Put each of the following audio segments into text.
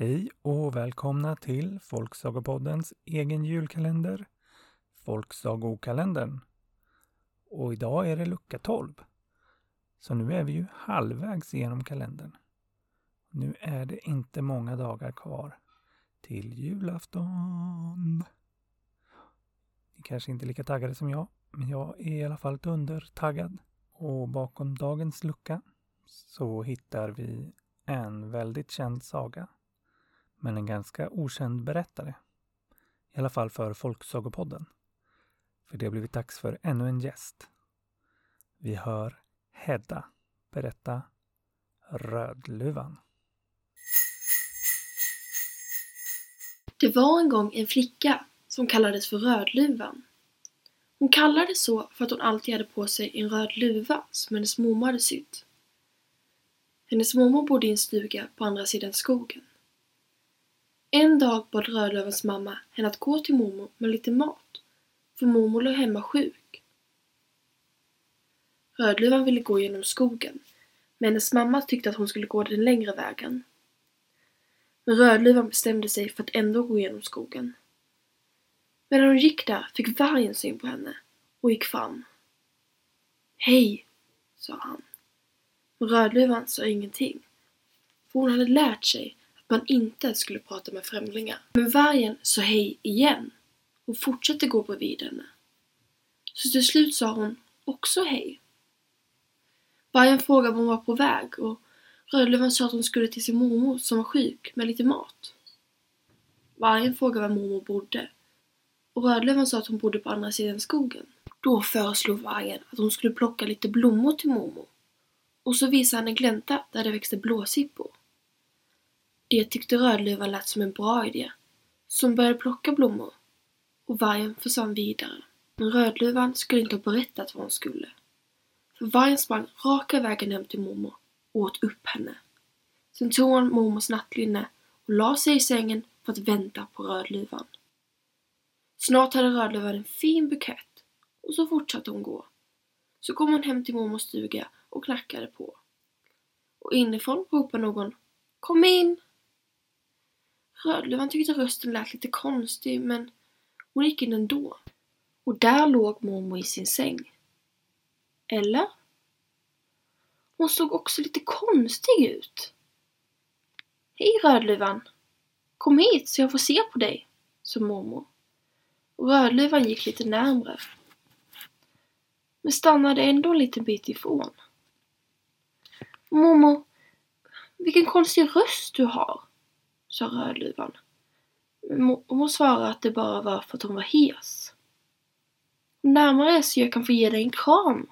Hej och välkomna till Folksagopoddens egen julkalender, Folksagokalendern. Och idag är det lucka 12. Så nu är vi ju halvvägs genom kalendern. Nu är det inte många dagar kvar till julafton. Ni kanske inte är lika taggade som jag, men jag är i alla fall dundertaggad. Och bakom dagens lucka så hittar vi en väldigt känd saga men en ganska okänd berättare. I alla fall för Folksagopodden. För det har blivit dags för ännu en gäst. Vi hör Hedda berätta Rödluvan. Det var en gång en flicka som kallades för Rödluvan. Hon kallades så för att hon alltid hade på sig en röd luva som hennes mormor hade sytt. Hennes mormor bodde i en stuga på andra sidan skogen. En dag bad Rödlövens mamma henne att gå till mormor med lite mat, för mormor låg hemma sjuk. Rödluvan ville gå genom skogen, men hennes mamma tyckte att hon skulle gå den längre vägen. Men Rödluvan bestämde sig för att ändå gå genom skogen. Medan hon gick där fick vargen syn på henne och gick fram. Hej, sa han. Men Rödluvan sa ingenting, för hon hade lärt sig man inte skulle prata med främlingar. Men vargen sa hej igen och fortsatte gå bredvid henne. Så till slut sa hon också hej. Vargen frågade var hon var på väg och Rödluvan sa att hon skulle till sin mormor som var sjuk med lite mat. Vargen frågade var mormor bodde och Rödluvan sa att hon bodde på andra sidan skogen. Då föreslog vargen att hon skulle plocka lite blommor till mormor och så visade han en glänta där det växte blåsippor. Det tyckte Rödluvan lät som en bra idé, så hon började plocka blommor och vargen försvann vidare. Men Rödluvan skulle inte ha berättat vad hon skulle. För vargen sprang raka vägen hem till mormor och åt upp henne. Sen tog hon mormors nattlinne och la sig i sängen för att vänta på Rödluvan. Snart hade Rödluvan en fin bukett och så fortsatte hon gå. Så kom hon hem till mormors stuga och knackade på. Och inifrån ropade någon Kom in! Rödluvan tyckte rösten lät lite konstig men hon gick in ändå. Och där låg mormor i sin säng. Eller? Hon såg också lite konstig ut. Hej Rödluvan! Kom hit så jag får se på dig, sa mormor. Och Rödluvan gick lite närmre. Men stannade ändå en liten bit ifrån. Mormor, vilken konstig röst du har sa Rödluvan. Mormor svarade att det bara var för att hon var hes. Närmare så jag kan få ge dig en kram.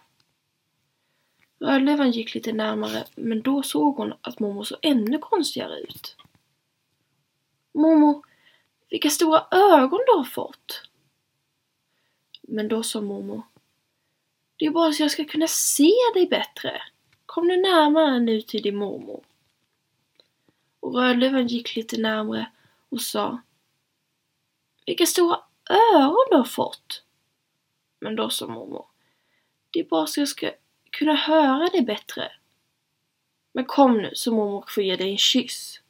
Rödluvan gick lite närmare men då såg hon att mormor såg ännu konstigare ut. Mormor, vilka stora ögon du har fått! Men då sa mormor. Det är bara så jag ska kunna se dig bättre. Kom nu närmare nu till din mormor och Rödluvan gick lite närmre och sa Vilka stora öron du har fått! Men då sa mormor Det är bara så jag ska kunna höra dig bättre. Men kom nu så mormor får ge dig en kyss.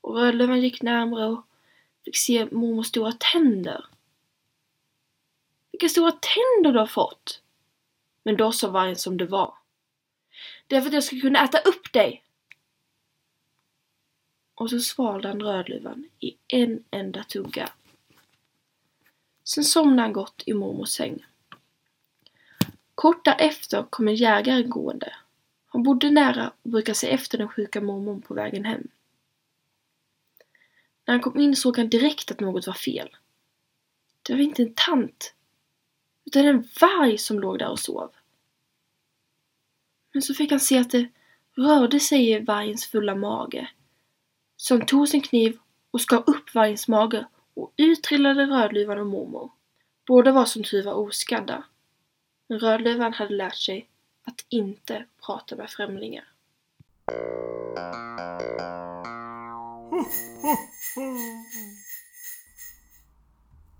Och Rödluvan gick närmre och fick se mormors stora tänder. Vilka stora tänder du har fått! Men då sa vargen som det var. Det är för att jag ska kunna äta upp dig! Och så svalde han Rödluvan i en enda tugga. Sen somnade han gott i mormors säng. Kort därefter kom en jägare gående. Han bodde nära och brukade se efter den sjuka mormon på vägen hem. När han kom in såg han direkt att något var fel. Det var inte en tant, utan en varg som låg där och sov. Men så fick han se att det rörde sig i vargens fulla mage som tog sin kniv och skar upp vargens mage och ut trillade Rödluvan och mormor. Båda var som tur var oskadda. Men Rödluvan hade lärt sig att inte prata med främlingar.